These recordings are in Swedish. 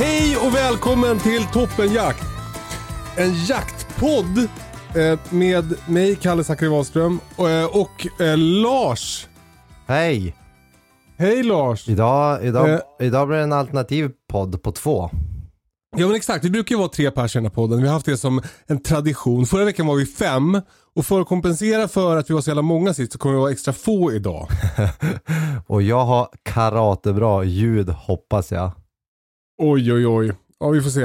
Hej och välkommen till Toppenjakt. En jaktpodd eh, med mig, Kalle Zackari Wahlström och, eh, och eh, Lars. Hej! Hej Lars. Idag, idag, Eh. idag blir det en alternativ podd på två. Ja men exakt, vi brukar ju vara tre pers i den här podden. Vi har haft det som en tradition. Förra veckan var vi fem och för att kompensera för att vi var så jävla många sist så kommer vi vara extra få idag. Och jag har karatebra ljud hoppas jag. Oj oj oj. Ja vi får se.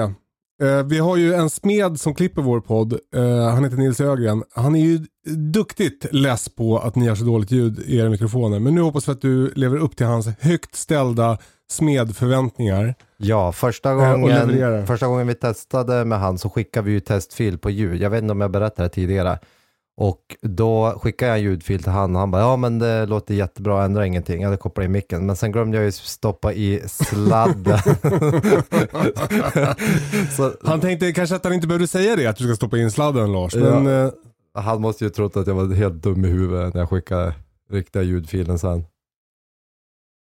Eh, vi har ju en smed som klipper vår podd. Eh, han heter Nils Ögren. Han är ju duktigt less på att ni har så dåligt ljud i era mikrofoner. Men nu hoppas vi att du lever upp till hans högt ställda smedförväntningar. Ja, första och gången, första gången vi testade med han så skickade vi ju testfil på ljud. Jag vet inte om jag berättade det tidigare. Och då skickade jag en ljudfil till han och han bara ja men det låter jättebra, ändra ingenting. Jag hade kopplat in micken. Men sen glömde jag ju stoppa i sladden. så Han tänkte kanske att han inte behövde säga det, att du ska stoppa in sladden Lars. Men Ja. eh, han måste ju trott att jag var helt dum i huvudet när jag skickade riktiga ljudfilen sen.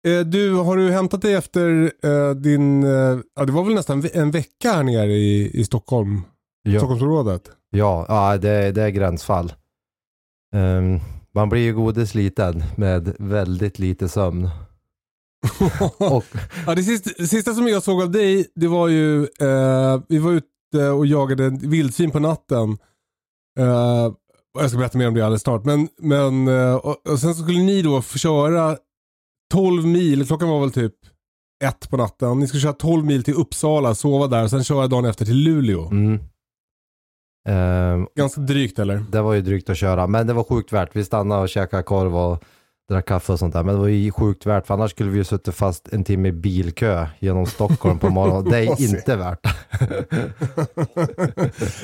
eh, du, har du hämtat dig efter eh, din, eh, ja det var väl nästan en vecka här nere i, i Stockholm, Ja. Stockholmsområdet. Ja, ja det, det är gränsfall. Ehm, man blir ju godesliten med väldigt lite sömn. Och, Ja, det sista, sista som jag såg av dig, det var ju, eh, vi var ute och jagade vildsvin på natten. Eh, jag ska berätta mer om det alldeles snart. Men, men eh, och, och sen skulle ni då köra 12 mil, klockan var väl typ ett på natten. Ni skulle köra 12 mil till Uppsala, sova där och sen köra dagen efter till Luleå. mm. Ehm, Ganska drygt eller? det var ju drygt att köra, men det var sjukt värt. Vi stannade och käkade korv och drack kaffe och sånt där. Men det var ju sjukt värt, för annars skulle vi ju suttit fast en timme i bilkö genom Stockholm på morgonen. Det är inte värt.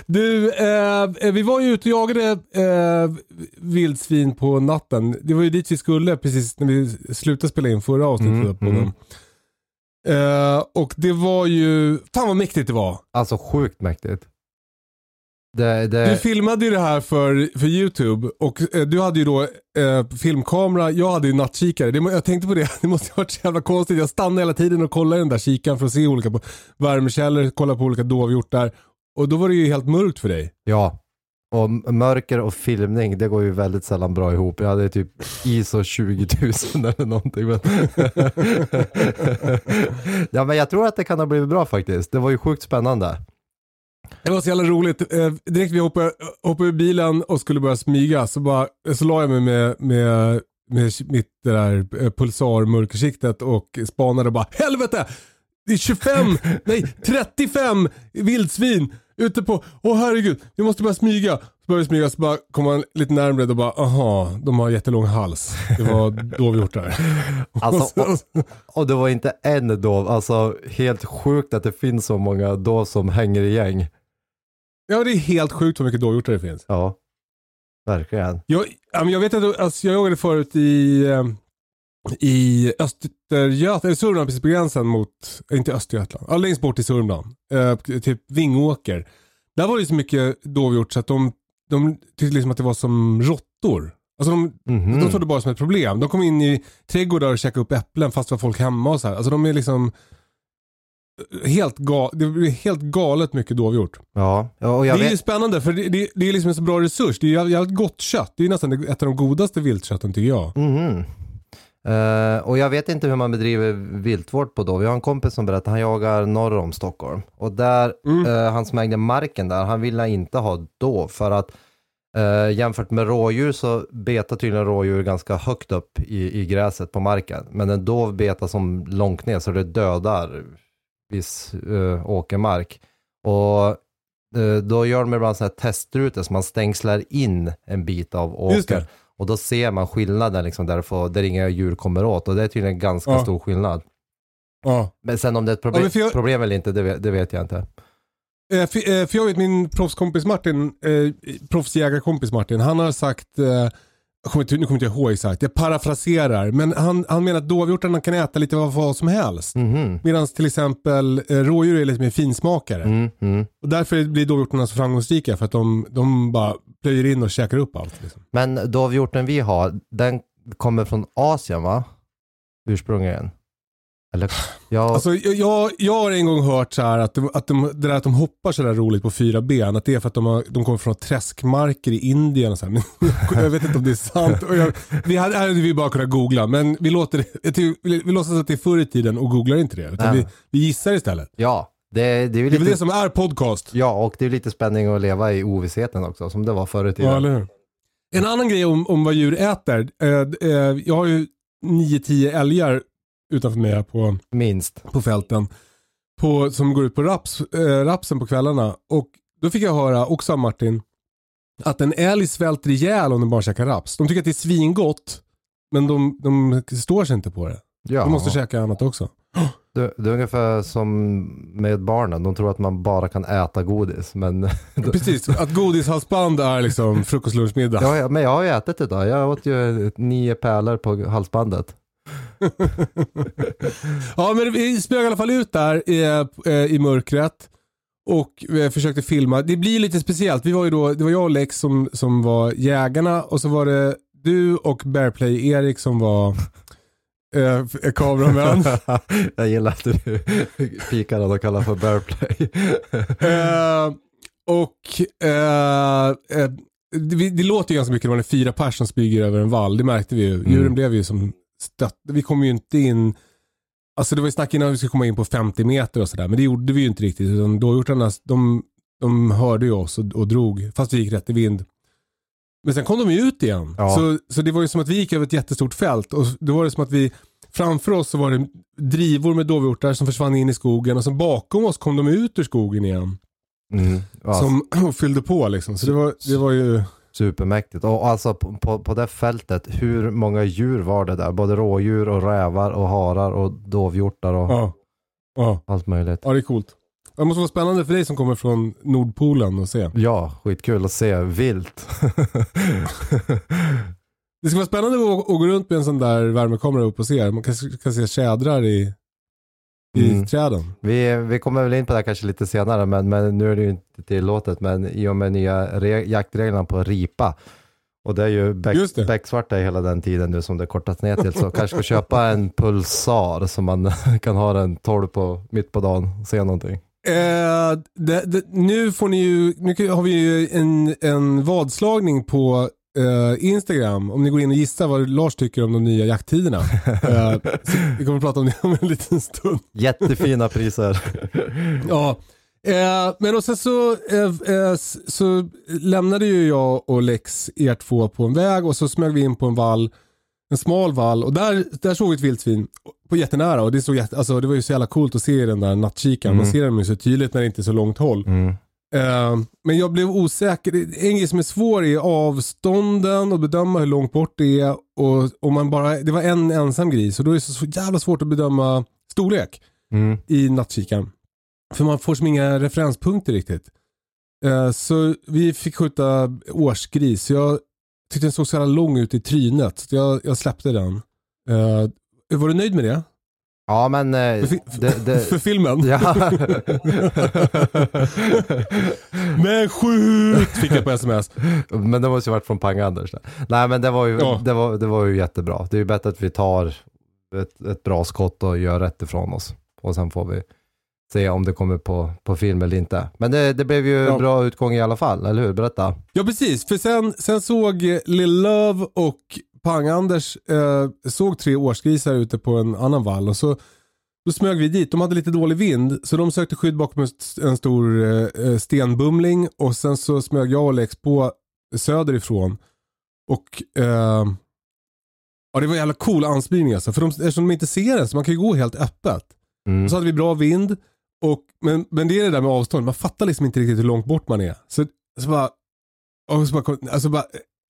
Du, eh, vi var ju ute och jagade eh, vildsvin på natten. Det var ju dit vi skulle precis när vi slutade spela in förra avsnittet. Mm, på mm. den. Eh, och det var ju, fan vad mäktigt det var. Alltså sjukt mäktigt. Det, det, Du filmade ju det här för, för YouTube och eh, du hade ju då eh, filmkamera, jag hade ju nattkikare. Det, jag tänkte på det, det måste ha varit så jävla konstigt. Jag stannade hela tiden och kollade den där kikaren för att se olika värmekällor, kolla på olika dovhjortar. Och då var det ju helt mörkt för dig. Ja, och mörker och filmning, det går ju väldigt sällan bra ihop. Jag hade typ ISO 20 000 eller någonting. Men ja, men jag tror att det kan ha blivit bra faktiskt. Det var ju sjukt spännande. Det var så jävla roligt. Eh, direkt vi hoppade, hoppade ur bilen och skulle börja smyga så, bara, så la jag mig med, med, med mitt det där eh, pulsar-mörkersiktet och spanade och bara helvete! Det är 25, nej 35 vildsvin ute på, åh herregud, vi måste börja smyga. Så började vi smyga så bara kom man lite närmare och bara aha, de har jättelång hals. Det var dovhjortar. Alltså, och, och det var inte en dov, alltså helt sjukt att det finns så många dov som hänger i gäng. Ja det är helt sjukt hur mycket dovhjortar det finns. Ja, verkligen. Jag, jag vet att alltså, jag jagade förut i, eh, i Östergötland, eller Sörmland precis på gränsen mot, inte Östergötland, ja, längst bort i Sörmland. Eh, typ Vingåker. Där var det så mycket dovhjort så att de, de tyckte liksom att det var som råttor. Alltså de, Mhm. de såg det bara som ett problem. De kom in i trädgårdar och käkade upp äpplen fast det var folk hemma och så här. Alltså de är liksom helt, ga, det blir helt galet mycket dovhjort. Ja, ja, och jag det är ju vet, spännande för det, det, det är liksom en så bra resurs. Det är ju jävligt gott kött. Det är ju nästan ett av de godaste viltkötten tycker jag. Mhm. Eh, och jag vet inte hur man bedriver viltvård på dov. Jag har en kompis som berättar, han jagar norr om Stockholm. Och där, eh, han som ägde marken där, han ville inte ha dov för att eh, jämfört med rådjur så betar tydligen rådjur ganska högt upp i, i gräset på marken. Men en dov betar som långt ner så det dödar viss eh, åkermark. Och eh, då gör de ibland sådana här testrutor så man stängslar in en bit av Just åker. det. Och då ser man skillnaden liksom där, får, där inga djur kommer åt och det är tydligen en ganska Ja. stor skillnad. Ja. Men sen om det är ett Ja, men för jag- problem eller inte, det vet, det vet jag inte. Eh, för, eh, för jag vet min proffskompis Martin, eh, proffsjägarkompis Martin, han har sagt, eh, jag kommer inte, nu kommer inte jag ihåg exakt, jag parafraserar, men han, han menar att dovhjortarna kan äta lite vad, vad som helst. Mhm. Medan till exempel eh, rådjur är lite mer finsmakare. Mm, mm. Och därför blir dovhjortarna så framgångsrika för att de, de bara plöjer in och käkar upp allt. Liksom. Men dovhjorten vi har, den kommer från Asien va? Ursprungligen. Eller? Ja, Alltså, jag- jag, jag har en gång hört så att, de, att de, det där att de hoppar så där roligt på fyra ben, att det är för att de, har, de kommer från träskmarker i Indien. Och så här. Men jag vet inte om det är sant. Jag, vi hade, hade vi bara kunnat googla, men vi, låter, vi, låtsas att det är förr i tiden och googlar inte det. Utan vi, vi gissar istället. ja det, det är ju Det är väl lite, det som är podcast. ja, och det är lite spänning att leva i ovissheten också, som det var förr i tiden. Ja, eller hur? En annan grej om, om vad djur äter. Eh, eh, jag har ju 9-10 älgar utanför mig här på, Minst. på fälten. På, som går ut på raps, eh, rapsen på kvällarna. Och då fick jag höra, också av Martin, att en älg svälter ihjäl om den bara käkar raps. De tycker att det är svingott, men de, de står sig inte på det. Ja. De måste käka annat också. Det, det är ungefär som med barnen, de tror att man bara kan äta godis. Men, Precis, att godishalsband är liksom frukost, lunch, middag. ja, men jag har ju ätit idag, jag åt ju nio pärlor på halsbandet. Ja, men vi smög i alla fall ut där i, eh, i mörkret och vi försökte filma. Det blir lite speciellt. Vi var ju då, det var jag och Lex som, som var jägarna och så var det du och Bearplay-Erik som var eh, kameramän. jag gillar att du pikar och kallar för bearplay. eh, och eh, eh, det, det låter ju ganska mycket när man är fyra personer som smyger över en vall. Det märkte vi ju. Djuren blev ju som stött. Vi kom ju inte in Alltså det var ju snack innan vi skulle komma in på 50 meter och sådär. Men det gjorde vi ju inte riktigt. Utan dåhjortarna, de, de hörde ju oss och, och drog. Fast vi gick rätt i vind. Men sen kom de ju ut igen. Ja. Så, så det var ju som att vi gick över ett jättestort fält. Och då var det som att vi, framför oss så var det drivor med dovhjortar som försvann in i skogen. Och sen bakom oss kom de ut ur skogen igen. Mm. Ja, Som fyllde på liksom. Så det var, det var ju... Supermäktigt. Och alltså på, på, på det fältet, hur många djur var det där? Både rådjur och rävar och harar och dovhjortar och Ja. Ja, allt möjligt. ja det är coolt. Det måste vara spännande för dig som kommer från Nordpolen att se. Ja, skitkul att se vilt. Det ska vara spännande att, att gå runt med en sån där värmekamera upp och se. Man kan, kan se tjädrar i, i Mm. träden. vi, vi kommer väl in på det här kanske lite senare, men, men nu är det ju inte tillåtet. Men i och med nya re- jaktreglerna på ripa, och det är ju beck, becksvarta hela den tiden nu som det kortats ner till, så kanske ska köpa en pulsar så man kan ha den 12 på, mitt på dagen och se någonting. Eh, det, det, nu får ni ju, nu har vi ju en, en vadslagning på eh, Instagram. Om ni går in och gissar vad Lars tycker om de nya jakttiderna. Eh, så vi kommer att prata om det om en liten stund. Jättefina priser. Ja. Eh, men och sen så, eh, eh, så lämnade ju jag och Lex er två på en väg och så smög vi in på en vall, en smal vall och där, där såg vi ett vildsvin på jättenära och det, såg jätte, alltså, det var ju så jävla coolt att se den där nattkikaren. Man ser dem ju så tydligt när det inte är så långt håll. Mm. Eh, men jag blev osäker. En grej som är svår är avstånden och bedöma hur långt bort det är. Och om man bara, det var en ensam gris och då är det så, så jävla svårt att bedöma storlek Mm. i nattkikaren. För man får som inga referenspunkter riktigt. Eh, så vi fick skjuta årsgris. Jag tyckte den såg så jävla lång ut i trynet. Så jag, jag släppte den. Eh, var du nöjd med det? Ja, men... eh, För, det, det, för filmen? ja. Men skjut! Fick jag på sms. Men det måste ju varit från Pang-Anders. Nej men det var, ju, Ja. det, var, det var ju jättebra. Det är ju bättre att vi tar ett, ett bra skott och gör rätt ifrån oss. Och sen får vi se om det kommer på, på film eller inte. Men det, det blev ju Ja. bra utgång i alla fall, eller hur? Berätta. Ja precis, för sen, sen såg Lil Love och Pang-Anders eh, såg tre årsgrisar ute på en annan vall och så då smög vi dit. De hade lite dålig vind så de sökte skydd bakom en, st- en stor eh, stenbumling och sen så smög jag och Lex på söderifrån. Och eh, ja, det var en jävla cool anspridning alltså. För de, eftersom de inte ser en så man kan ju gå helt öppet. Mm. Och så hade vi bra vind. Och, men, men det är det där med avstånd, man fattar liksom inte riktigt hur långt bort man är. Så, så bara, och så bara, alltså bara,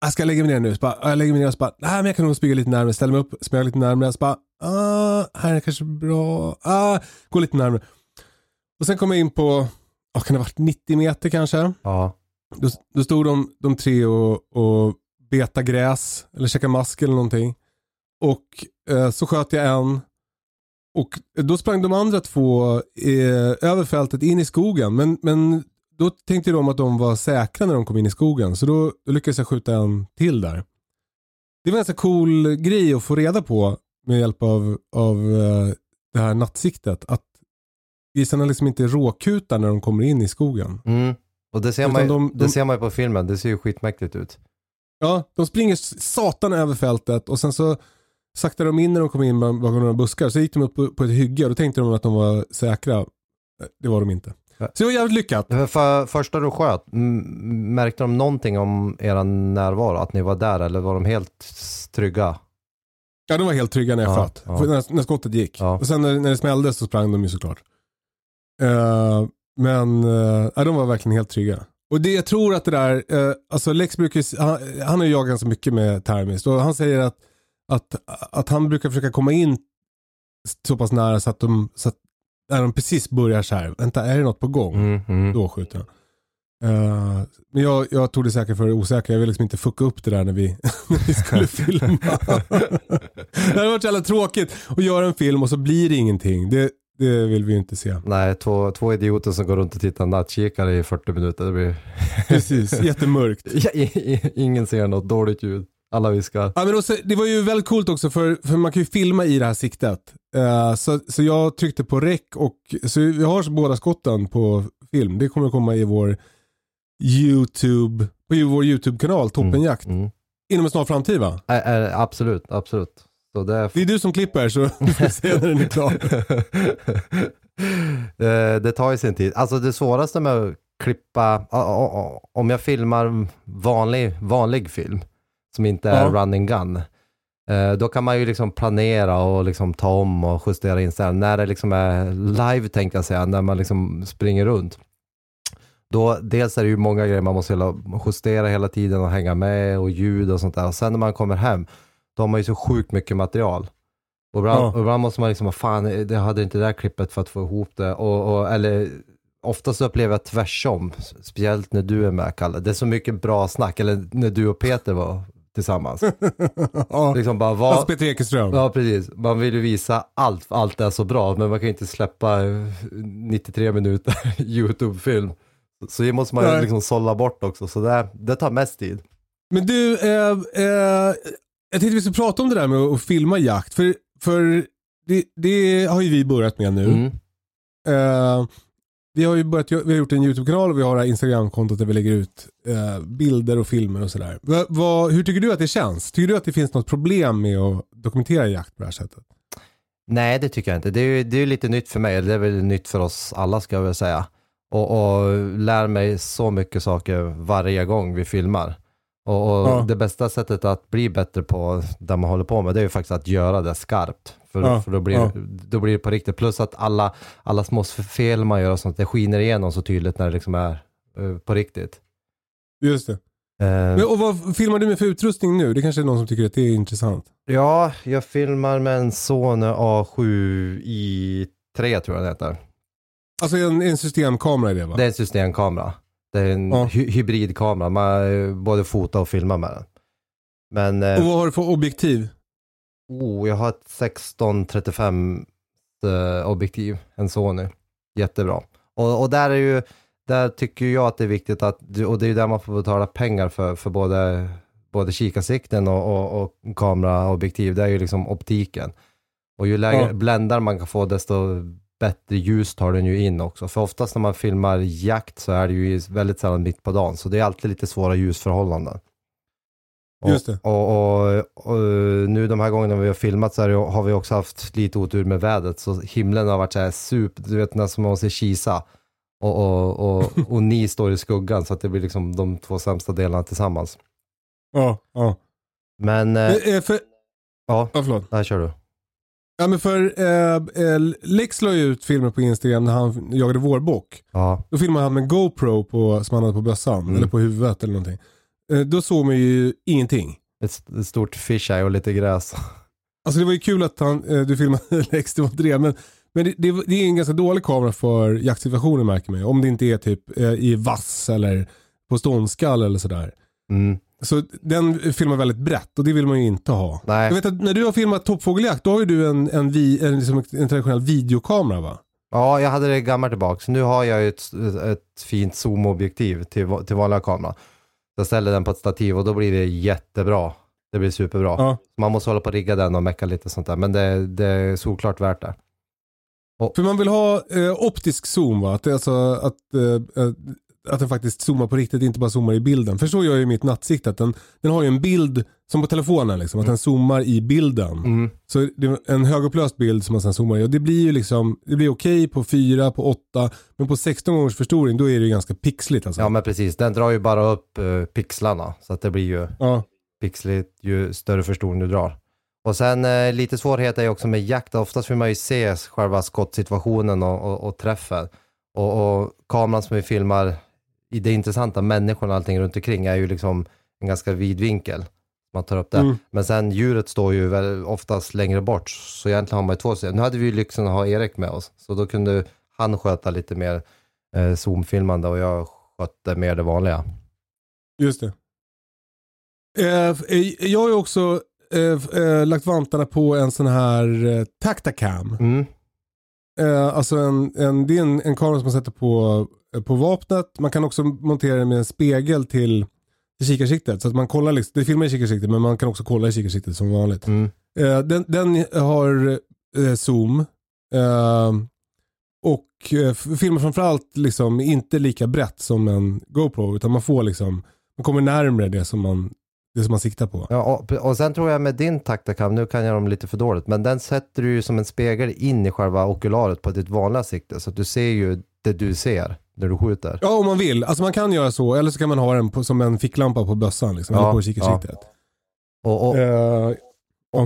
jag ska lägga mig ner nu. Så bara, jag lägger mig ner och så bara, nej men jag kan nog smyga lite närmare. Ställa mig upp, smyga lite närmare. Så bara, ah, här är kanske bra. Ah, gå lite närmare. Och sen kom jag in på, ah, kan det ha varit 90 meter kanske? Ja. Då, då stod de, de tre och, och beta gräs eller käka mask eller någonting. Och eh, så sköt jag en. Och då sprang de andra två eh, över fältet in i skogen. Men, men då tänkte de att de var säkra när de kom in i skogen. Så då, då lyckades jag skjuta en till där. Det var en ganska cool grej att få reda på med hjälp av, av eh, det här nattsiktet. Att grisarna liksom inte råkutar när de kommer in i skogen. Mm. Och det ser, Utan man, ju- de- det de- ser man ju på filmen, det ser ju skitmäktigt ut. Ja, de springer satan över fältet och sen så saktar de in när de kommer in bak- bakom några buskar. Så gick de upp på, på ett hygge och då tänkte de att de var säkra. Eh, Det var de inte. Så det var jävligt lyckat. För, för första du sköt, märkte de någonting om er närvaro? Att ni var där eller var de helt trygga? Ja, de var helt trygga när jag Ja, sköt. ja. När, när skottet gick. Ja. Och sen när, när det smällde så sprang de ju såklart. Eh, men uh, ja, de var verkligen helt trygga. Och det jag tror att det där, eh, alltså Lex brukar, han, han har ju jagat ganska mycket med termiskt och han säger att, att, att han brukar försöka komma in så pass nära så att de, så att när de precis börjar så här, vänta är det något på gång? Mm, mm. Då skjuter han. Eh, men jag, jag tog det säkert för det osäkra. Jag ville liksom inte fucka upp det där när vi, när vi skulle filma. det hade varit så jävla tråkigt att göra en film och så blir det ingenting. Det, det vill vi ju inte se. Nej, två, två idioter som går runt och tittar nattkikare i 40 minuter. Det blir... Precis, jättemörkt. Ingen ser något dåligt ljud. Alla viskar. Ja, men också, det var ju väldigt coolt också för, för man kan ju filma i det här siktet. Eh, så, så jag tryckte på rec och så vi har båda skotten på film. Det kommer att komma i vår YouTube, på vår YouTube-kanal Toppenjakt. Mm. Inom en snar framtid va? Ä- ä- absolut, absolut. Så det är... Det är du som klipper så vi får se när den är klar. Eh, det tar ju sin tid. Alltså det svåraste med att klippa, om jag filmar vanlig, vanlig film som inte är Ja. running gun, eh, då kan man ju liksom planera och liksom ta om och justera inställningar. När det liksom är live tänkte jag säga, när man liksom springer runt. Då, dels är det ju många grejer man måste justera hela tiden och hänga med och ljud och sånt där. Och sen när man kommer hem, då har man ju så sjukt mycket material. Och ibland, Ja. ibland måste man liksom, fan, det hade inte det där klippet för att få ihop det. Och, och, eller oftast upplever jag tvärsom, speciellt när du är med Kalle. Det är så mycket bra snack, eller när du och Peter var tillsammans. ja. liksom bara, vad, Peter Ekeström. Ja, precis. Man vill ju visa allt, allt är så bra, men man kan ju inte släppa eh, 93 minuter YouTube-film. Så det måste man ju liksom sålla bort också, så det, det tar mest tid. Men du, eh, eh, jag tänkte vi skulle prata om det där med att filma jakt. För, för det, det har ju vi börjat med nu. Mm. Eh, vi har ju börjat, vi har gjort en YouTube-kanal och vi har det här Instagram-kontot där vi lägger ut eh, bilder och filmer och sådär. Va, va, hur tycker du att det känns? Tycker du att det finns något problem med att dokumentera jakt på det här sättet? Nej, det tycker jag inte. Det är ju det är lite nytt för mig, det är väl nytt för oss alla ska jag väl säga. Och, och lär mig så mycket saker varje gång vi filmar. Och, och Ja. det bästa sättet att bli bättre på det man håller på med, det är ju faktiskt att göra det skarpt. För, Ja, för då, blir, ja. då blir det på riktigt. Plus att alla, alla små fel man gör och sånt, det skiner igenom så tydligt när det liksom är eh, på riktigt. Just det. Eh, Men, och vad filmar du med för utrustning nu? Det kanske är någon som tycker att det är intressant. Ja, jag filmar med en Sony A7 i 3 tror jag den heter. Alltså en, en systemkamera i det va? Det är en systemkamera. Det är en Ja. hy- hybridkamera. Man eh, både fotar och filmar med den. Men Och eh, vad har du för objektiv? oh, jag har ett 1635 eh, objektiv, en Sony. Jättebra. Och, och där är ju, där tycker jag att det är viktigt att, och det är ju där man får betala pengar för, för både, både kikarsikten och, och, och kameraobjektiv, det är ju liksom optiken. Och ju lägre Ja. bländar man kan få desto bättre ljus tar den ju in också. För oftast när man filmar jakt så är det ju väldigt sällan mitt på dagen, så det är alltid lite svåra ljusförhållanden. Och, Just det. Och, och, och, nu de här gångerna vi har filmat så är det, har vi också haft lite otur med vädret, så himlen har varit så här super, du vet nästan som man måste kisa. Och, och, och, och ni står i skuggan så att det blir liksom de två sämsta delarna tillsammans. Ja, ja. Men, eh, Eh, eh, för, ja, ja, förlåt. där kör du. Ja, men för eh, eh, Lex la ju ut filmer på Instagram när han jagade vårbock. Ja, Då filmade han med GoPro på, som han hade på bössan, Mm. eller på huvudet eller någonting. Eh, då såg man ju ingenting. ett, ett stort fisheye och lite gräs. Alltså det var ju kul att han, eh, du filmade Lex, det var inte det. Men, men det, det, det är en ganska dålig kamera för jaktsituationer märker man. Om det inte är typ eh, i vass eller på ståndskall eller sådär. Mm. Så den filmar väldigt brett och det vill man ju inte ha. Nej. Jag vet att när du har filmat toppfågeljakt då har ju du en, en, vi, en, liksom en traditionell videokamera va? Ja, jag hade det gammalt tillbaka. Nu har jag ju ett, ett fint zoomobjektiv till, till vanliga kamera. Jag ställer den på ett stativ och då blir det jättebra. Det blir superbra. Ja. Man måste hålla på att rigga den och mecka lite sånt där. Men det, det är såklart värt det. För man vill ha eh, optisk zoom va? Att, det är alltså, att, eh, eh, att den faktiskt zoomar på riktigt, inte bara zoomar i bilden. För så gör ju mitt nattsikte, att den, den har ju en bild som på telefonen, liksom, att den zoomar i bilden. Mm. Så det är en högupplöst bild som man sen zoomar i. Och det blir ju liksom, det blir okej på 4, på 8, men på 16 gångers förstoring då är det ju ganska pixligt alltså. Ja, men precis. Den drar ju bara upp eh, pixlarna. Så att det blir ju Ja. pixligt ju större förstoring du drar. Och sen eh, lite svårighet är ju också med jakt. Oftast vill man ju se själva skottsituationen och, och, och träffen. Och, och kameran som vi filmar i det intressanta, människorna och allting runt omkring är ju liksom en ganska vid vinkel. Man tar upp det. Mm. Men sen djuret står ju väl oftast längre bort, så egentligen har man ju två sidor. Nu hade vi ju lyxen att ha Erik med oss, så då kunde han sköta lite mer eh, zoomfilmande och jag skötte mer det vanliga. Just det. Eh, eh, jag har ju också eh, eh, lagt vantarna på en sån här eh, Tactacam. Mm. Eh, alltså en, en, det är en, en kamera som man sätter på, eh, på vapnet. Man kan också montera den med en spegel till, till kikarsiktet. Så att man kollar, liksom, det filmar i kikarsiktet men man kan också kolla i kikarsiktet som vanligt. Mm. Eh, den, den har eh, zoom. Eh, och eh, filmar framförallt liksom inte lika brett som en GoPro. Utan man får liksom, man kommer närmare det som man, det som man siktar på. Ja, och, och sen tror jag med din Tactacam, nu kan jag dem lite för dåligt, men den sätter du ju som en spegel in i själva okularet på ditt vanliga sikte, så att du ser ju det du ser när du skjuter. Ja om man vill. Alltså man kan göra så. Eller så kan man ha den på, som en ficklampa på bössan. Liksom, Ja, eller på kikarsiktet. Och, och, Eh,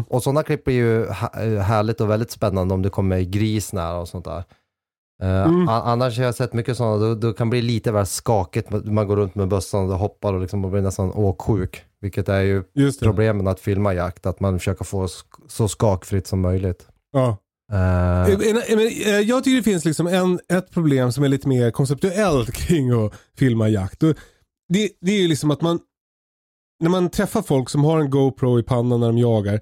och sådana klipp blir ju ha- härligt och väldigt spännande om det kommer gris nära och sånt där. Eh, Mm. Annars har jag sett mycket sådana, då, då kan det bli lite väl skakigt, man går runt med bössan och hoppar och liksom och blir nästan åksjuk. Vilket är ju med att filma jakt, att man försöker få så skakfritt som möjligt. Ja. Eh, Jag tycker det finns liksom en, ett problem som är lite mer konceptuellt kring att filma jakt. Det, det är ju liksom att man, när man träffar folk som har en GoPro i pannan när de jagar,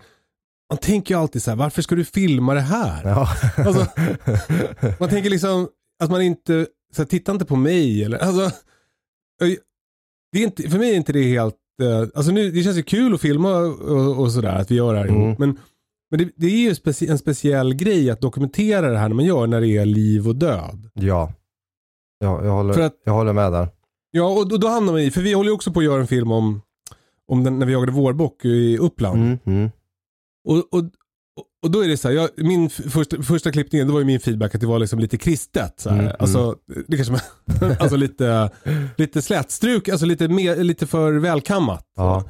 man tänker ju alltid så här, varför ska du filma det här? ja. Alltså, man tänker liksom att man inte, så här, titta inte på mig eller, alltså, det är inte, för mig är inte det helt, alltså nu, det känns ju kul att filma och, och sådär, att vi gör det här Mm. ihop, men men det, det är ju speci- en speciell grej att dokumentera det här när man gör när det är liv och död. Ja, ja jag, håller, att- jag håller med där. Ja, och då, då hamnar man i, för vi håller ju också på att göra en film om, om den, när vi jagade vårbock i Uppland. Mm, mm. Och, och, och då är det så här, jag, min första, första klippningen, då var ju min feedback att det var liksom lite kristet. Så här. Mm, Alltså, det kanske man, alltså lite, lite slätstruk, alltså lite, mer, lite för välkammat. Ja.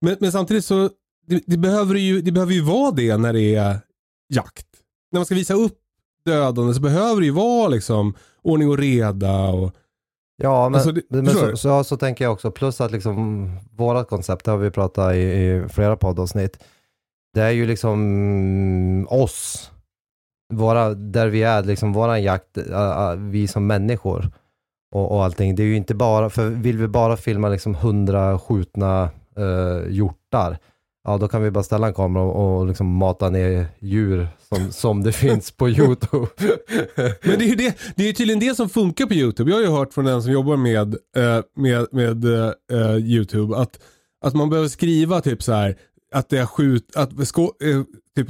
Men, men samtidigt så, det, det, behöver ju, det behöver ju vara det när det är jakt. När man ska visa upp dödande så behöver det ju vara liksom ordning och reda och Ja, men, Alltså, det- men så, så, så tänker jag också. Plus att liksom vårat koncept, det har vi pratat i, i flera poddavsnitt. Det är ju liksom mm, oss. Våra, där vi är, liksom våran jakt, äh, äh, vi som människor. Och, och allting. Det är ju inte bara, för vill vi bara filma liksom hundra skjutna uh, hjortar, ja då kan vi bara ställa en kamera och, och liksom mata ner djur som, som det finns på YouTube. Men det är ju det, det är tydligen det som funkar på YouTube. Jag har ju hört från en som jobbar med, med, med uh, YouTube att, att man behöver skriva typ så här att det är skjut, att eh, typ,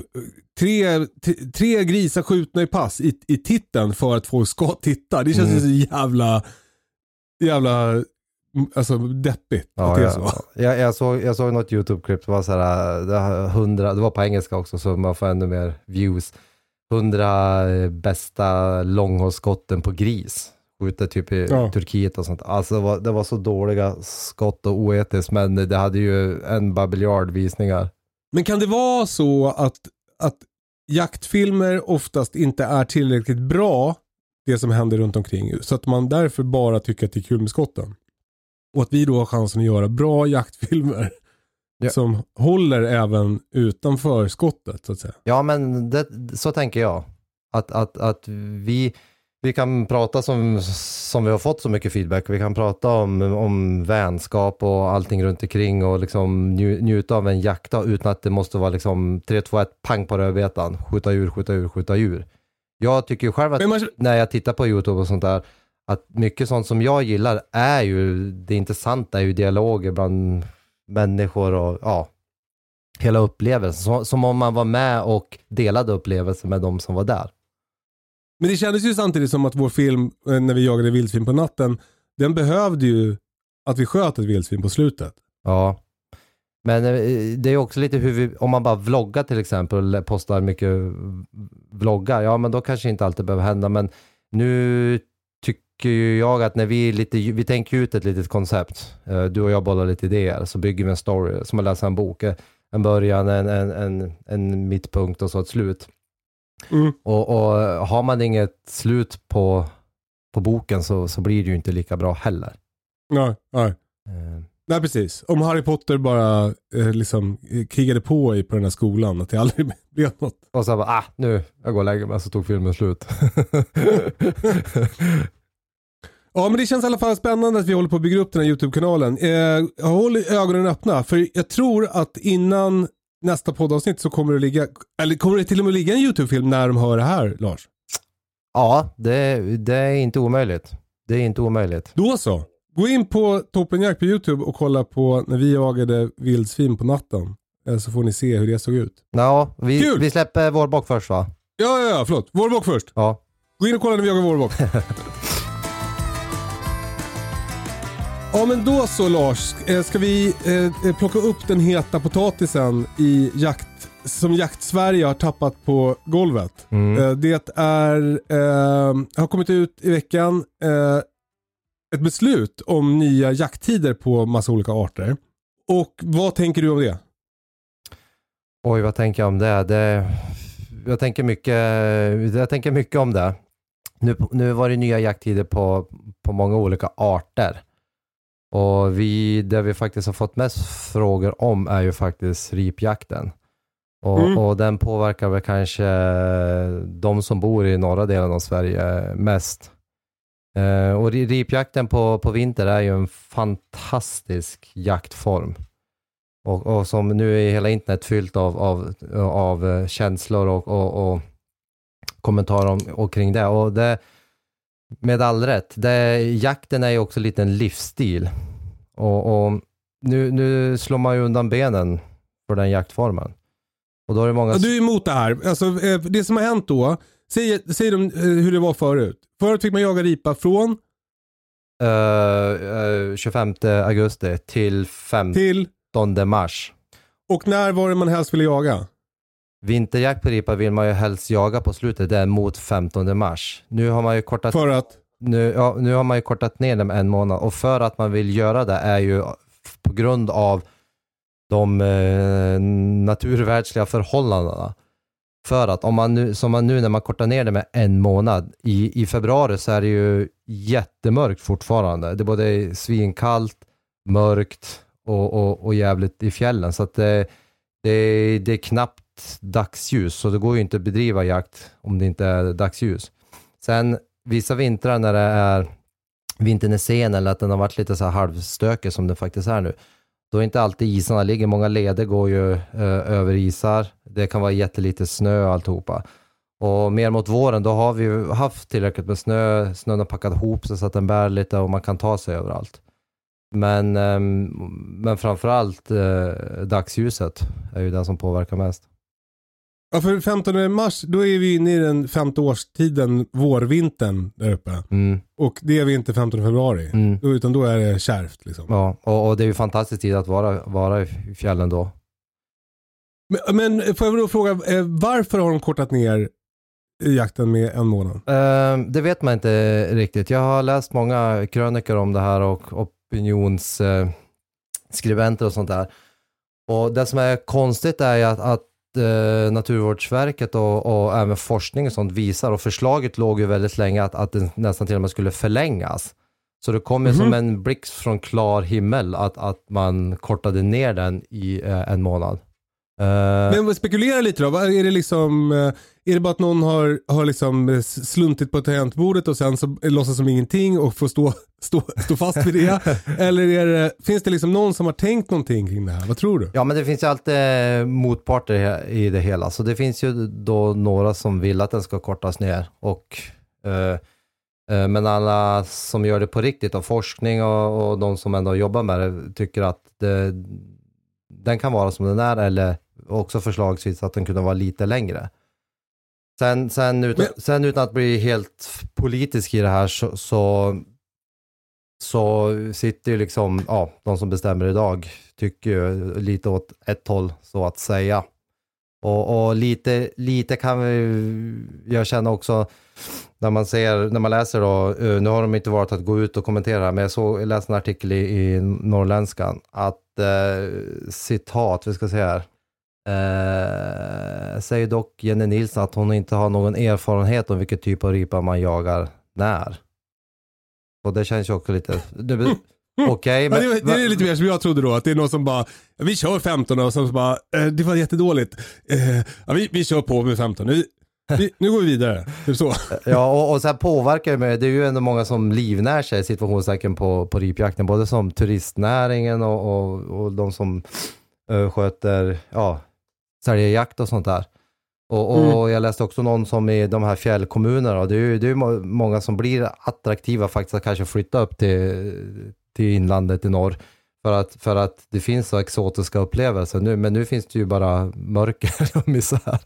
tre, tre grisar skjutna i pass i, i titeln för att folk ska titta. Det känns Mm. så jävla, jävla mm, alltså, deppigt att Ja, det är så. jag, jag, såg, jag såg något YouTube-klipp, det var så här, det, har 100, det var på engelska också så man får ännu mer views. 100 eh, bästa långhållsskotten på gris. Skjuter typ i Ja. Turkiet och sånt. Alltså det var, det var så dåliga skott och oetiskt men det hade ju en babiljard visningar. Men kan det vara så att, att jaktfilmer oftast inte är tillräckligt bra, det som händer runt omkring, så att man därför bara tycker att det är kul med skotten? Och att vi då har chansen att göra bra jaktfilmer Ja. som håller även utanför skottet så att säga. Ja, men det, så tänker jag. Att, att, att vi, vi kan prata som, som vi har fått så mycket feedback. Vi kan prata om, om vänskap och allting runt omkring och liksom nju, njuta av en jakta utan att det måste vara liksom 3, 2, 1, pang på rödbetan. Skjuta djur, skjuta djur, skjuta djur. Jag tycker ju själv att man, när jag tittar på YouTube och sånt där, att mycket sånt som jag gillar är ju, det intressanta är ju dialoger bland människor och ja, hela upplevelsen. Som, som om man var med och delade upplevelsen med de som var där men det kändes ju samtidigt som att vår film, eh, när vi jagade vildsvin på natten, den behövde ju att vi sköt ett vildsvin på slutet. Ja. Men eh, det är också lite hur vi, om man bara vloggar till exempel postar mycket vloggar, ja men då kanske inte alltid behöver hända. Men nu tycker ju jag att när vi lite, vi tänker ut ett litet koncept, eh, du och jag bollar lite idéer, så bygger vi en story, som att läsa en bok. En början, en, en, en, en mittpunkt och så ett slut. Mm. Och, och har man inget slut på, på boken så, så blir det ju inte lika bra heller. Nej, nej. Eh, Nej precis. Om Harry Potter bara eh, liksom eh, krigade på i på den här skolan, att det aldrig blev något. Och så bara, ah, nu, jag går och lägger mig, så tog filmen slut. Ja men det känns i alla fall spännande att vi håller på att bygga upp den här YouTube-kanalen. Eh, håll ögonen öppna för jag tror att innan nästa poddavsnitt så kommer det ligga, eller kommer det till och med ligga en YouTube-film när de hör det här Lars? ja, det, det är inte omöjligt. Det är inte omöjligt. Då så. Gå in på Toppenjakt på YouTube och kolla på när vi jagade vildsvin på natten. Så får ni se hur det såg ut. Ja, vi, Kul! vi släpper vår bock först va? Ja, ja, ja, förlåt. Vårbock först. Ja. Gå in och kolla när vi jagar vårbock. ja men då så Lars, Eh, ska vi eh, plocka upp den heta potatisen i jakt, som Jakt-Sverige har tappat på golvet. Mm. Eh, det är, eh, har kommit ut i veckan eh, ett beslut om nya jakttider på massa olika arter. Och vad tänker du om det? Oj, vad tänker jag om det? det jag, tänker mycket, jag tänker mycket om det. Nu, nu var det nya jakttider på, på många olika arter. Och vi, det vi faktiskt har fått mest frågor om är ju faktiskt ripjakten. Och, Mm. och den påverkar väl kanske de som bor i norra delen av Sverige mest. Eh, och ri- ripjakten på, på vinter är ju en fantastisk jaktform. Och, och som nu är hela internet fyllt av, av, av eh, känslor och, och, och kommentarer om, och kring det. Och det. Med all rätt. Det, jakten är ju också lite en livsstil. Och, och nu, nu slår man ju undan benen för den jaktformen. Och då är det många... Ja, du är emot det här. Alltså, eh, det som har hänt då, säg, säg de, eh, hur det var förut. Förut fick man jaga ripa från eh, eh, 25 augusti till 15 till mars. och när var det man helst ville jaga? Vinterjakt på ripa vill man ju helst jaga på slutet, det är mot 15 mars. Nu har man ju kortat, För att? nu, ja, nu har man ju kortat ner det med en månad och för att man vill göra det är ju på grund av de eh, naturvärldsliga förhållandena. För att om man nu, som man nu när man kortar ner det med en månad, i, i februari så är det ju jättemörkt fortfarande. Det är både svinkallt, mörkt och, och, och jävligt i fjällen. Så att det, det, det är knappt dagsljus, så det går ju inte att bedriva jakt om det inte är dagsljus. Sen vissa vintrar när det är vintern är sen eller att den har varit lite så här halvstökig som den faktiskt är nu, då är inte alltid isarna ligger. Många leder går ju eh, över isar. Det kan vara jättelite snö och alltihopa. Och mer mot våren, då har vi ju haft tillräckligt med snö. Snön har packat ihop sig så att den bär lite och man kan ta sig överallt. Men, ehm, men framförallt eh, dagsljuset är ju den som påverkar mest. Ja, för 15 mars, då är vi inne i den femte årstiden, vårvintern där uppe. Mm, Och det är vi inte 15 februari. mm. Utan då är det kärvt liksom. Ja, och, och det är ju fantastisk tid att vara, vara i fjällen då. Men, men får jag då fråga, eh, varför har de kortat ner jakten med en månad? Ehm, det vet man inte riktigt. Jag har läst många krönikor om det här och opinionsskribenter och sånt där. Och det som är konstigt är ju att, att eh, Naturvårdsverket och, och även forskning och sånt visar, och förslaget låg ju väldigt länge att, att den nästan till och med skulle förlängas. Så det kom ju Mhm. som en blixt från klar himmel att, att man kortade ner den i eh, en månad. Eh, Men spekulera lite då. Är det liksom, eh, är det bara att någon har, har liksom eh, sluntit på tangentbordet och sen så låtsas som ingenting och får stå, stå, stå fast vid det? Eller är det, finns det liksom någon som har tänkt någonting kring det här? Vad tror du? Ja, men det finns ju alltid motparter i- det hela. Så det finns ju då några som vill att den ska kortas ner. Och, eh, men alla som gör det på riktigt, och forskning och, och de som ändå jobbar med det, tycker att det, den kan vara som den är eller också förslagsvis att den kunde vara lite längre. Sen, sen, utan, sen utan att bli helt politisk i det här så, så, så sitter ju liksom, ja, de som bestämmer idag tycker ju lite åt ett håll så att säga. Och, och lite, lite kan vi, jag känna också när man ser, när man läser då, eh, nu har de inte varit att gå ut och kommentera, men jag såg, jag läste en artikel i, i Norrländskan att eh, citat, vi ska se här. Eh, säger dock Jenny Nilsson att hon inte har någon erfarenhet om vilken typ av ripa man jagar när. Och det känns ju också lite, det- okej, Ja, men, det, det är lite mer som jag trodde då, att det är någon som bara, ja, vi kör 15 och sen så bara, eh, det var jättedåligt. Eh, ja, vi, vi kör på med 15, nu, vi, nu går vi vidare. Typ så. Ja, och, och sen påverkar det. Det är ju ändå många som livnär sig situationstecken på, på ripjakten, både som turistnäringen och, och, och de som uh, sköter, ja, säljer jakt och sånt där. Och, och jag läste också någon som i de här fjällkommunerna, det är ju det är många som blir attraktiva faktiskt att kanske flytta upp till, till inlandet i norr. För att, för att det finns så exotiska upplevelser nu, men nu finns det ju bara mörker och misär.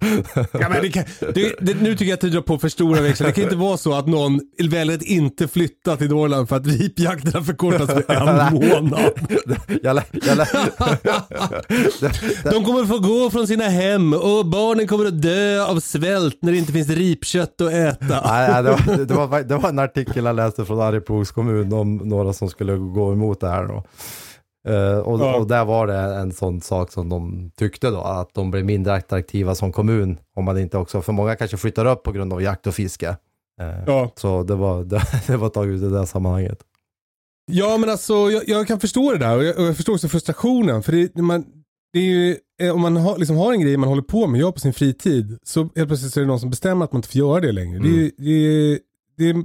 Ja, men det kan, det, det, nu tycker jag att du drar på för stora växlar. Det kan inte vara så att någon väljer att inte flytta till Norrland för att ripjakterna förkortas med en månad. jag, jag, De kommer få gå från sina hem och barnen kommer att dö av svält när det inte finns ripkött att äta. Nej, nej, det, var, det, var, det var en artikel jag läste från Arjeplogs kommun om några som skulle gå emot det här. Då. Eh, och, Ja. och där var det en sån sak som de tyckte då, att de blir mindre attraktiva som kommun om man inte också, för många kanske flyttar upp på grund av jakt och fiske. Eh, Ja. Så det var, det, det var taget i det sammanhanget. Ja men alltså jag, jag kan förstå det där och jag, och jag förstår också frustrationen. För det, man, det är ju, eh, om man har, liksom har en grej man håller på med, gör på sin fritid, så helt plötsligt så är det någon som bestämmer att man inte får göra det längre. Det, är- det, är-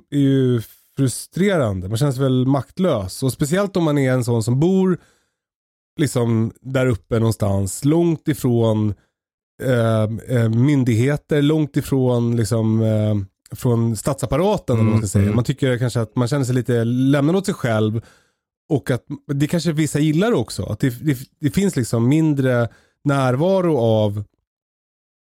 det är ju frustrerande, man känns väl maktlös. Och speciellt om man är en sån som bor liksom där uppe någonstans, långt ifrån eh, eh, myndigheter, långt ifrån liksom eh, från statsapparaten. vad man ska Mm, säga. mm. Man tycker kanske att man känner sig lite lämnad åt sig själv. Och att det kanske vissa gillar också. Att det, det, det finns liksom mindre närvaro av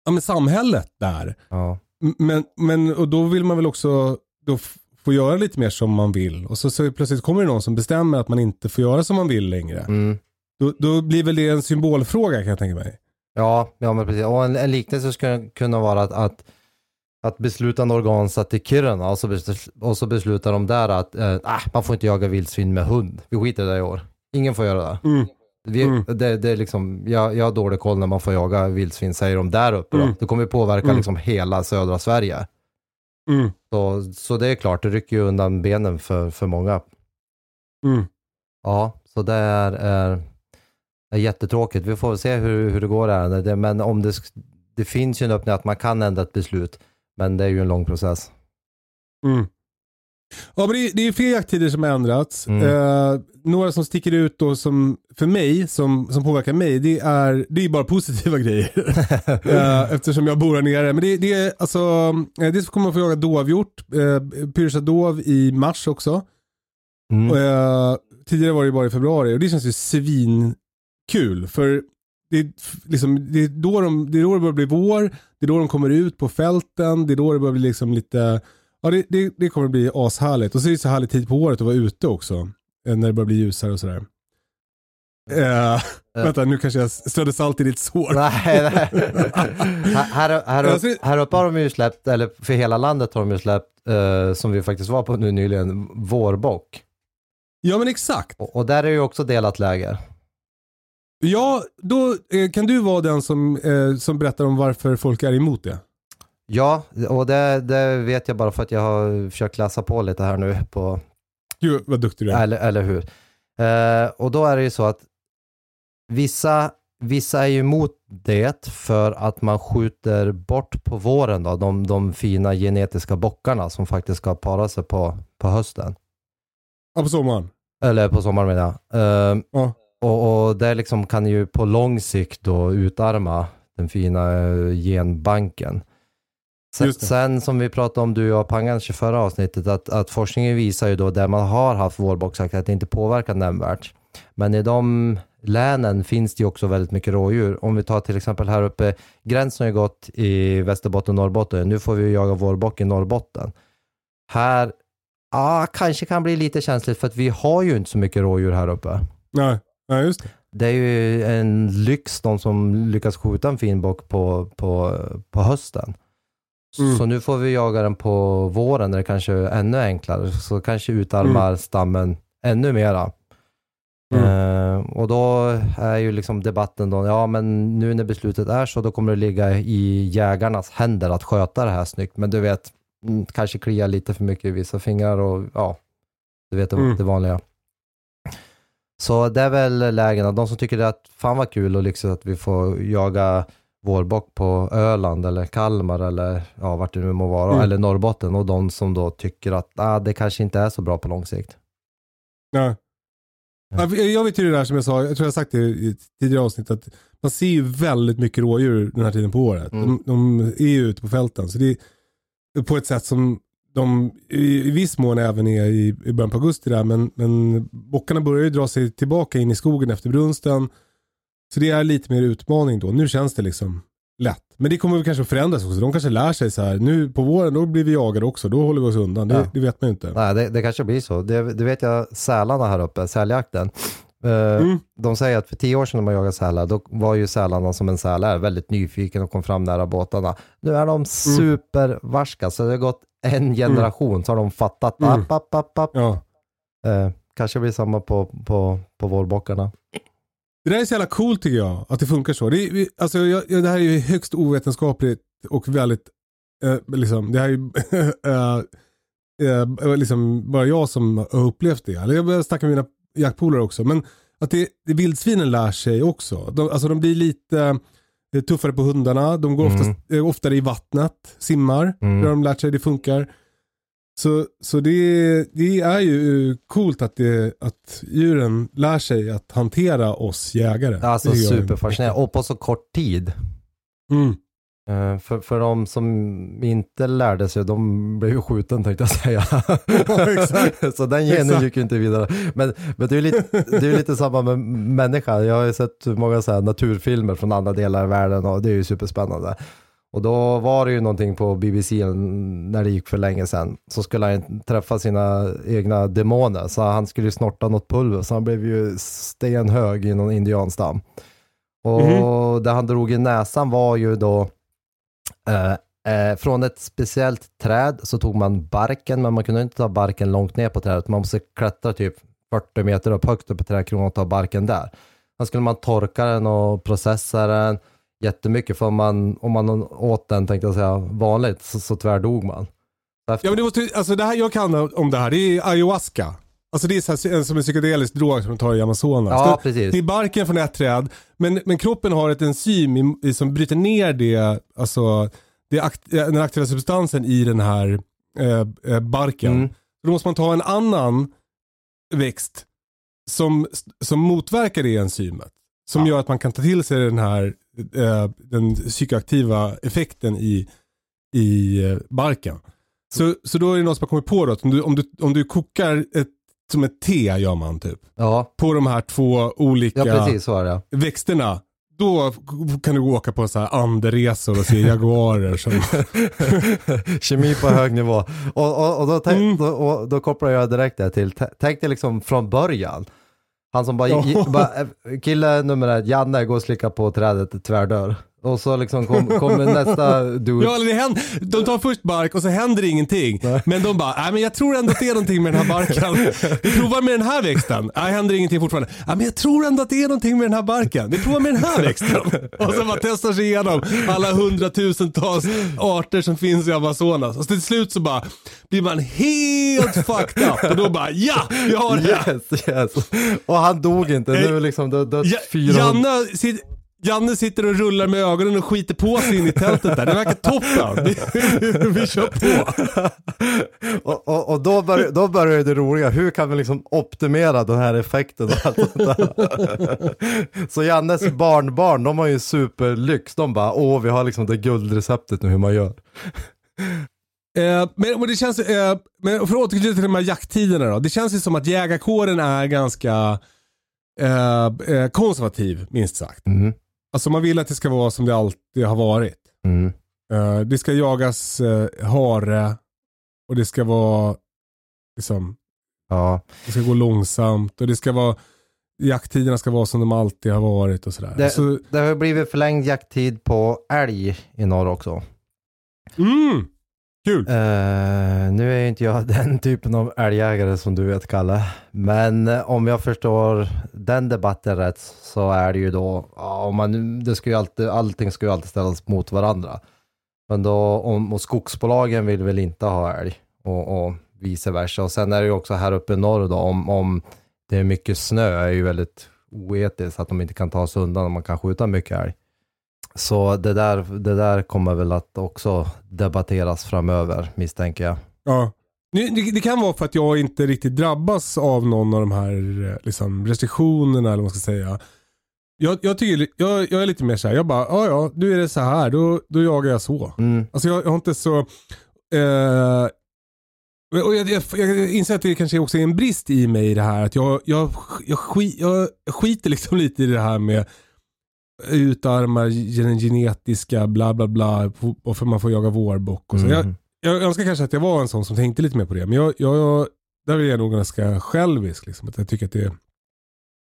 ja, men samhället där. Ja. Men, men och då vill man väl också då f- få göra lite mer som man vill. Och så, så plötsligt kommer det någon som bestämmer att man inte får göra som man vill längre. Mm. Då, då blir väl det en symbolfråga kan jag tänka mig. Ja, ja men precis. Och en, en liknelse skulle kunna vara att, att, att beslutande organ satt i Kiruna och så, besl- och så beslutar de där att eh, ah, man får inte jaga vildsvin med hund. Vi skiter i det i år. Ingen får göra det. Mm. Vi, Mm. det, det är liksom, jag, jag har dålig koll när man får jaga vildsvin, säger de där uppe. Då. Mm. Det kommer påverka Mm. liksom hela södra Sverige. Mm. Så, så det är klart, det rycker ju undan benen för, för många. Mm. Ja, så det är, är, är jättetråkigt. Vi får väl se hur, hur det går. Det, men om det, det finns ju en öppning att man kan ändra ett beslut, men det är ju en lång process. Mm. Ja, men det, är- det är fler jakttider som har ändrats. Mm. Eh, några som sticker ut då som, för mig, som, som påverkar mig, det är, det är bara positiva grejer. Eh, eftersom jag bor här nere. Men det, det är alltså, eh, dels kommer man få jaga dovhjort, uh, pyrsa dov i mars också. Mm. Och, eh, tidigare var det bara i februari och det känns ju svinkul. För det är, liksom, det, är då de, det är då det börjar bli vår, det är då de kommer ut på fälten, det är då det börjar bli liksom lite, ja det, det, det kommer bli ashärligt. Och så är det så härlig tid på året att vara ute också. eh, När det börjar bli ljusare och sådär. Eh, vänta, nu kanske jag strödde salt i ditt sår. Nej, nej. här, här, upp, här uppe har de ju släppt, eller för hela landet har de ju släppt, eh, som vi faktiskt var på nu nyligen, vårbock. Ja men exakt. Och, och där är ju också delat läger. Ja, då eh, kan du vara den som, eh, som berättar om varför folk är emot det. Ja, och det, det vet jag bara för att jag har försökt läsa på lite här nu på, Gud vad duktig du är. eller, eller hur. Eh, och då är det ju så att vissa, vissa är ju emot det för att man skjuter bort på våren då, de, de fina genetiska bockarna som faktiskt ska para sig på, på hösten. Ja, på sommaren. Eller på sommaren menar jag. Eh, Ja. och, och det liksom kan ju på lång sikt då utarma den fina eh, genbanken. Sen, sen som vi pratade om du och jag Pangan 24 avsnittet att, att forskningen visar ju då där man har haft vårboxjakt att det inte påverkar nämnvärt. Men i de länen finns det ju också väldigt mycket rådjur. Om vi tar till exempel här uppe, gränsen har ju gått i Västerbotten och Norrbotten. Nu får vi ju jaga vårbock i Norrbotten. Här, ja, kanske kan bli lite känsligt för att vi har ju inte så mycket rådjur här uppe. Nej, Nej just det. Det är ju en lyx de som lyckas skjuta en fin bock på, på, på hösten. Mm. Så nu får vi jaga den på våren när det kanske är ännu enklare. Så kanske utarmar stammen ännu mera. Mm. Eh, och då är ju liksom debatten då, ja men nu när beslutet är så, då kommer det ligga i jägarnas händer att sköta det här snyggt. Men du vet, mm, kanske klia lite för mycket i vissa fingrar och ja, du vet det, Mm. det vanliga. Så det är väl lägena, de som tycker det att fan vad kul och lyxigt att vi får jaga vårbock på Öland eller Kalmar eller ja, vart det nu må vara, Mm. eller Norrbotten och de som då tycker att ah, det kanske inte är så bra på lång sikt. Ja. Ja, Jag vet ju det där som jag sa, jag tror jag sagt det i tidigare avsnitt, att man ser ju väldigt mycket rådjur den här tiden på året. Mm. De, de är ju ute på fälten. Så det är på ett sätt som de i, i viss mån även är i, i början på augusti där, men, men bockarna börjar ju dra sig tillbaka in i skogen efter brunsten. Så det är lite mer utmaning då. Nu känns det liksom lätt. Men det kommer kanske att förändras också. De kanske lär sig så här, nu på våren då blir vi jagade också, då håller vi oss undan. Det, Ja. det vet man ju inte. Nej, det, det kanske blir så. Det, det vet jag sälarna här uppe, säljakten. Eh, Mm. De säger att för tio år sedan när man jagade sälar, då var ju sälarna som en säl är, väldigt nyfiken och kom fram nära båtarna. Nu är Mm. de supervarska, så det har gått en generation så har de fattat. Mm. App, app, app, app. Ja. Eh, kanske blir samma på, på, på vårbockarna. Det där är så jävla coolt tycker jag, att det funkar så. Det, är, alltså, jag, jag, det här är ju högst ovetenskapligt och väldigt, eh, liksom, det här är ju eh, eh, liksom bara jag som har upplevt det. Eller jag börjar snacka med mina jaktpolare också. Men att det, det vildsvinen lär sig också. De, alltså de blir lite eh, tuffare på hundarna, de går Mm. oftast, eh, oftare i vattnet, simmar. Mm. Det har de lärt sig, det funkar. Så, så det, det är ju coolt att, det, att djuren lär sig att hantera oss jägare. Alltså Det superfascinerande, och på så kort tid. Mm. Eh, för, för de som inte lärde sig, de blev ju skjuten tänkte jag säga. exakt. så den genen Exakt. gick ju inte vidare. Men, men det är lite, det är ju lite samma med människa. Jag har ju sett många så naturfilmer från andra delar av världen och det är ju superspännande. Och då var det ju någonting på BBC när det gick för länge sedan. Så skulle han träffa sina egna demoner. Så han skulle ju snorta något pulver. Så han blev ju stenhög i någon indianstam. Och Mhm. det han drog i näsan var ju då eh, eh, från ett speciellt träd så tog man barken, men man kunde inte ta barken långt ner på trädet. Man måste klättra typ 40 meter upp högt upp i trädkronan och ta barken där. Sen skulle man torka den och processa den jättemycket, för om man, om man åt den, tänkte jag säga, vanligt så, så tvärdog man. Efter- Ja, men det måste, alltså det här jag kan om det här, det är ayahuasca. Alltså det är så här, som en psykedelisk drog som de tar i Amazonas. Ja, det, precis. det är barken från ett träd, men, men kroppen har ett enzym i, som bryter ner det, alltså, det akt, den aktiva substansen i den här eh, eh, barken. Mm. Då måste man ta en annan växt som, som motverkar det enzymet. Som Ja. gör att man kan ta till sig den här den psykoaktiva effekten i, i eh, barken. Så, så då är det någon som har kommit på då att om du, om du, om du kokar ett som ett T gör man typ. Ja, På de här två olika ja precis växterna. Då kan du åka på så här anderesor och se jaguarer som... Kemi på hög nivå. Och, och, och, då, tänk, Mm. då, och då kopplar jag direkt det till, tänk dig liksom från början. Han som bara, bara eh, kille nummer ett, Janne, går och slickar på trädet, tvärdör. Och så liksom kom- kommer nästa dude. Ja, eller det händer, de tar först bark och så händer det ingenting. Men de bara, nej men jag tror ändå att det är någonting med den här barken. Vi provar med den här växten. Nej, händer ingenting fortfarande. Ja, men jag tror ändå att det är någonting med den här barken. Vi provar med den här växten. Och så bara testar sig igenom alla hundratusentals arter som finns i Amazonas. Och till slut så bara blir man helt fucked up. Och då bara, ja, vi har det. Yes, yes. Och han dog inte, nu liksom det har dött Ja, 400. Janne, Janne sitter och rullar med ögonen och skiter på sig in i tältet där. Det verkar toppen. Vi, vi kör på. Och, och, och då, bör, då börjar det roliga, hur kan vi liksom optimera den här effekten och allt sånt där. Så Jannes barnbarn, de har ju superlyx, de bara, åh vi har liksom det guldreceptet nu hur man gör. Eh, men, men det känns, eh, men för att återknyta till de här jakttiderna då. Det känns ju som att jägarkåren är ganska eh, eh, konservativ, minst sagt. Mm. Alltså man vill att det ska vara som det alltid har varit. Mm. Eh, det ska jagas eh, hare och det ska vara liksom, Ja, det ska gå långsamt och det ska vara jakttiderna ska vara som de alltid har varit och sådär. det, Så, det har blivit förlängd jakttid på älg i norr också. mm, kul. Uh, nu är inte jag den typen av älgjägare som du vet Kalle. Men eh, om jag förstår den debatten rätt så är det ju då, om man, det ska ju alltid, allting ska ju alltid ställas mot varandra. Men då, om, och skogsbolagen vill väl inte ha älg och, och vice versa. Och sen är det ju också här uppe i norr då, om, om det är mycket snö är ju väldigt oetiskt att de inte kan ta sig undan om man kan skjuta mycket älg. Så det där, det där kommer väl att också debatteras framöver misstänker jag. Ja. Det, kan vara för att jag inte riktigt drabbas av någon av de här eh, liksom, restriktionerna eller vad man ska säga. Jag, jag, tycker, jag, jag är lite mer såhär, jag bara, ja ja, nu är det så här, då, då jagar jag så. Mm. Alltså jag, jag har inte så... Eh, och jag, jag, jag inser att det kanske också är en brist i mig i det här. Att jag, jag, jag, skit, jag skiter liksom lite i det här med utarma den genetiska bla bla bla och för man får jaga vårbock och så. Jag, Mm. jag önskar kanske att jag var en sån som tänkte lite mer på det. Men jag, jag, jag, där är jag nog ganska självisk. Liksom, att jag, tycker att det,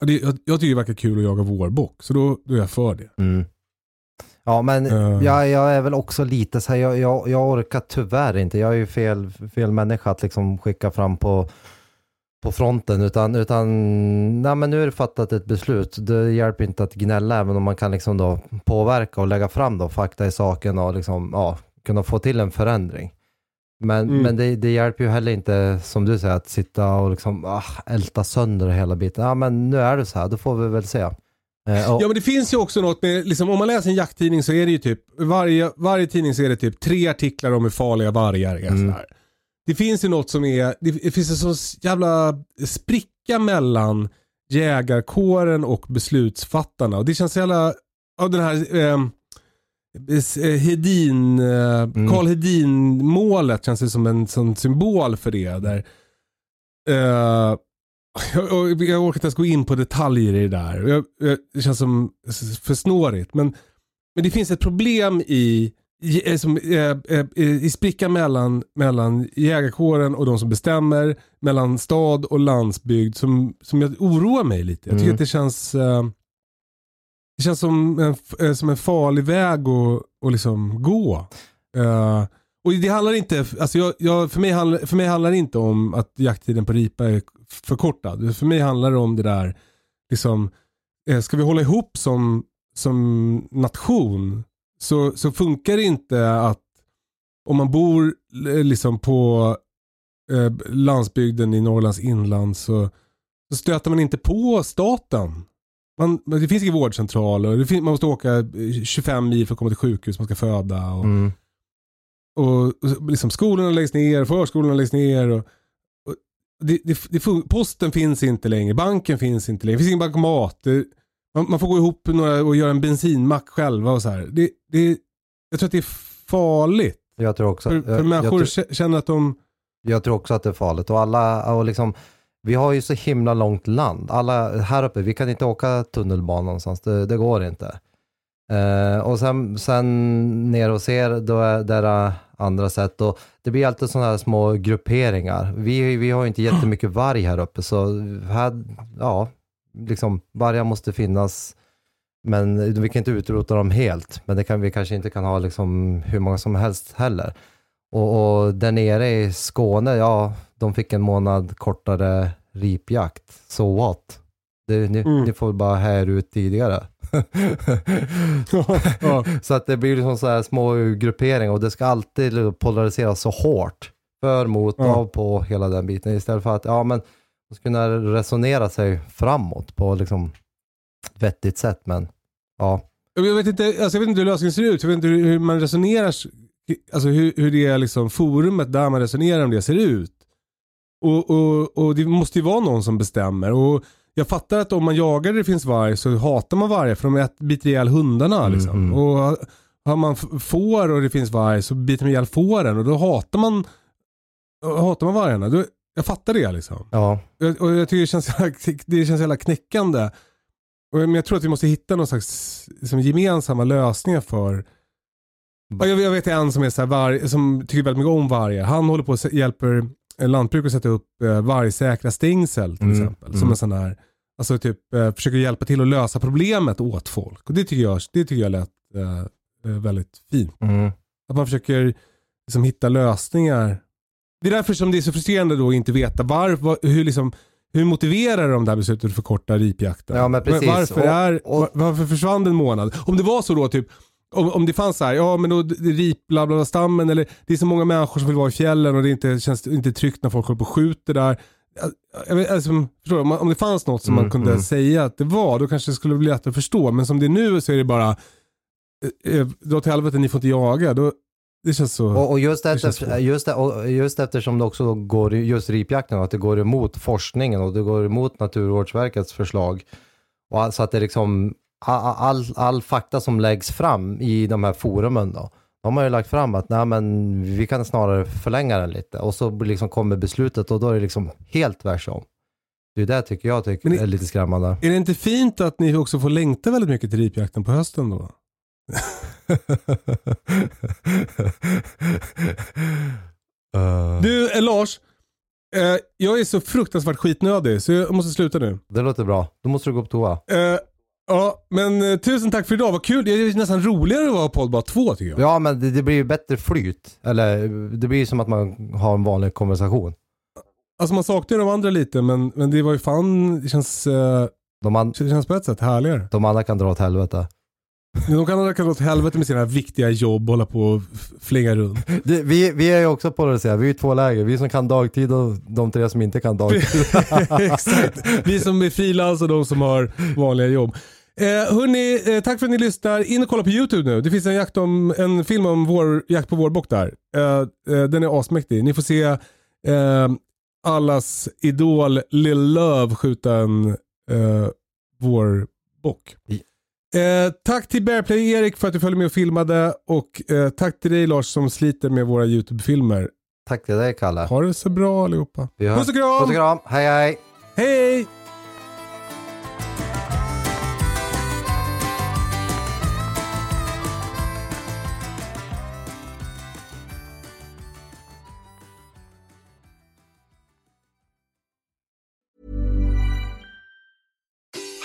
det jag, jag tycker det verkar kul att jaga vårbock. Så då, då är jag för det. Mm. Ja, men Eh. jag, jag är väl också lite så här, jag, jag, jag orkar tyvärr inte. Jag är ju fel, fel människa att liksom skicka fram på, på fronten, utan, utan nej, men nu är det fattat ett beslut. Det hjälper inte att gnälla, även om man kan liksom då påverka och lägga fram då fakta i saken och liksom, ja, kunna få till en förändring. Men, Mm. men det, det hjälper ju heller inte, som du säger, att sitta och liksom, ah, älta sönder hela biten. Ja, men nu är det så här, då får vi väl se. Eh, och, Ja men det finns ju också något med, liksom, om man läser en jakttidning så är det ju typ, varje, varje tidning så är det typ tre artiklar om hur farliga vargar är. Mm. Det finns ju något som är, det, finns en sån jävla spricka mellan jägarkåren och beslutsfattarna. Och det känns så jävla, av den här eh, Hedin, eh, Karl Hedin målet känns det som en sån symbol för det. Där, eh, jag, orkar inte ens gå in på detaljer i det där. Jag, jag, det känns som för snårigt. Men, men det finns ett problem i, som, eh, eh, i sprickan mellan, mellan jägarkåren och de som bestämmer. Mellan stad och landsbygd som, som jag oroar mig lite. Jag tycker Mm. att det känns eh, det känns som en, eh, som en farlig väg att, att liksom gå. Eh, och det handlar inte, alltså jag, jag, för, mig handlar, för mig handlar det inte om att jakttiden på ripa är förkortad. För mig handlar det om det där, liksom, eh, ska vi hålla ihop som, som nation så, så funkar det inte att om man bor eh, liksom på eh, landsbygden i Norrlands inland så, så stöter man inte på staten. Man, det finns ingen vårdcentral och det finns, man måste åka eh, 25 mil för att komma till sjukhus man ska föda. Och, mm. och, och liksom skolorna läggs ner, förskolorna läggs ner. Och, det, det, det, posten finns inte längre, banken finns inte längre, det finns ingen bankomat. Det, man, man får gå ihop några och göra en bensinmack själva och så här. Det, det, jag tror att det är farligt. Jag tror också För, för jag, jag, människor tror- kä- känner att de... jag tror också att det är farligt och alla, och liksom, vi har ju så himla långt land. Alla här uppe, vi kan inte åka tunnelbana någonstans, det, det går inte. Eh, och sen, sen ner hos er, då är det är andra sätt. Och det blir alltid sådana här små grupperingar. Vi, vi har ju inte jättemycket varg här uppe, så här, ja, liksom vargar måste finnas. Men vi kan inte utrota dem helt, men det kan, vi kanske inte kan ha liksom hur många som helst heller. Och, och där nere i Skåne, ja, de fick en månad kortare ripjakt. So what? Det, ni, Mm. ni får bara här ut tidigare. Så att det blir liksom så här små grupperingar och det ska alltid polariseras så hårt. För, mot, Ja. av, på hela den biten. Istället för att, ja men, man ska kunna resonera sig framåt på liksom ett vettigt sätt. Men ja, Jag vet, inte, alltså jag vet inte hur lösningen ser ut. Jag vet inte hur, man resonerar. Alltså hur, hur det är liksom forumet där man resonerar om det ser ut. Och, och, och det måste ju vara någon som bestämmer. Och jag fattar att om man jagar där det finns varg så hatar man vargar för de biter ihjäl hundarna. Liksom. Mhm. Och har man får och det finns varg så biter de ihjäl fåren och då hatar man, hatar man vargarna. Då, jag fattar det liksom. ja, Jag- Och jag tycker det känns, det känns jävla knäckande. Och Men jag tror att vi måste hitta någon slags liksom, gemensamma lösningar för Ja, jag, jag vet en som, är så varg, som tycker väldigt mycket om vargar. Han håller på och hjälper eh, lantbruk att sätta upp eh, vargsäkra stängsel till Mm, exempel. Som mm. en sån här, alltså typ eh, försöker hjälpa till att lösa problemet åt folk. Och det tycker jag, det tycker jag lät eh, eh, väldigt fint. mm, Att man försöker liksom, hitta lösningar. Det är därför som det är så frustrerande då att inte veta var, hur, liksom, hur motiverar de det här beslutet att förkorta ripjakten? Ja, men precis. Varför, Och- är, och- var- varför försvann det en månad? Om det var så då, typ, om, om det fanns så här, ja men då det rip bla bla bla stammen eller det är så många människor som vill vara i fjällen och det inte, känns inte tryggt när folk håller på och skjuter där. Alltså, förstår du? Om man- det fanns något som man Mm, kunde mm. säga säga att det var, då kanske det skulle bli lättare att förstå. Men som det är nu så är det bara, eh, eh, dra till helvete, ni får inte jaga. Då, det känns så... Och, och just, Det känns efter, just, och just eftersom det också går, just ripjakten, att det går emot forskningen och det går emot Naturvårdsverkets förslag. Och så att det liksom, all, all, all fakta som läggs fram i de här forumen då, de har ju lagt fram att nej men vi kan snarare förlänga den lite och så liksom kommer beslutet och då är det liksom helt tvärsom. Det är det tycker jag tycker Men är lite skrämmande. Är det inte fint att ni också får längta väldigt mycket till ripjakten på hösten då? Uh, Du eh, Lars, eh, jag är så fruktansvärt skitnödig så jag måste sluta nu. det låter bra. Då måste du gå på toa. Eh, ja, men eh, tusen tack för idag. Vad kul. Det är nästan roligare att vara podd bara två tycker jag. Ja, men det, det blir ju bättre flyt. Eller det blir ju som att man har en vanlig konversation. Alltså man saknar de andra lite men, men det var ju fan, det känns, De, det känns på ett sätt härligare. de andra kan dra åt helvete. De kan, kan gå åt helvete med sina viktiga jobb och hålla på och flinga runt. Det, vi, vi är ju också polariserade, vi är ju två läger. Vi som kan dagtid och de tre som inte kan dagtid. Exakt. Vi som är frilans och de som har vanliga jobb. Eh, hörni, eh, tack för att ni lyssnar. In och kolla på YouTube nu. Det finns en, jakt om, en film om vår, jakt på vårbock där. Eh, eh, den är asmäktig. Ni får se eh, allas idol Lil Love skjuta en eh, vårbock. Eh, tack till Bearplay Erik för att du följde med och filmade och eh, tack till dig Lars som sliter med våra YouTube-filmer. Tack till dig Kalle. Ha det så bra allihopa. Puss och kram! Puss och kram, hej hej! Hej!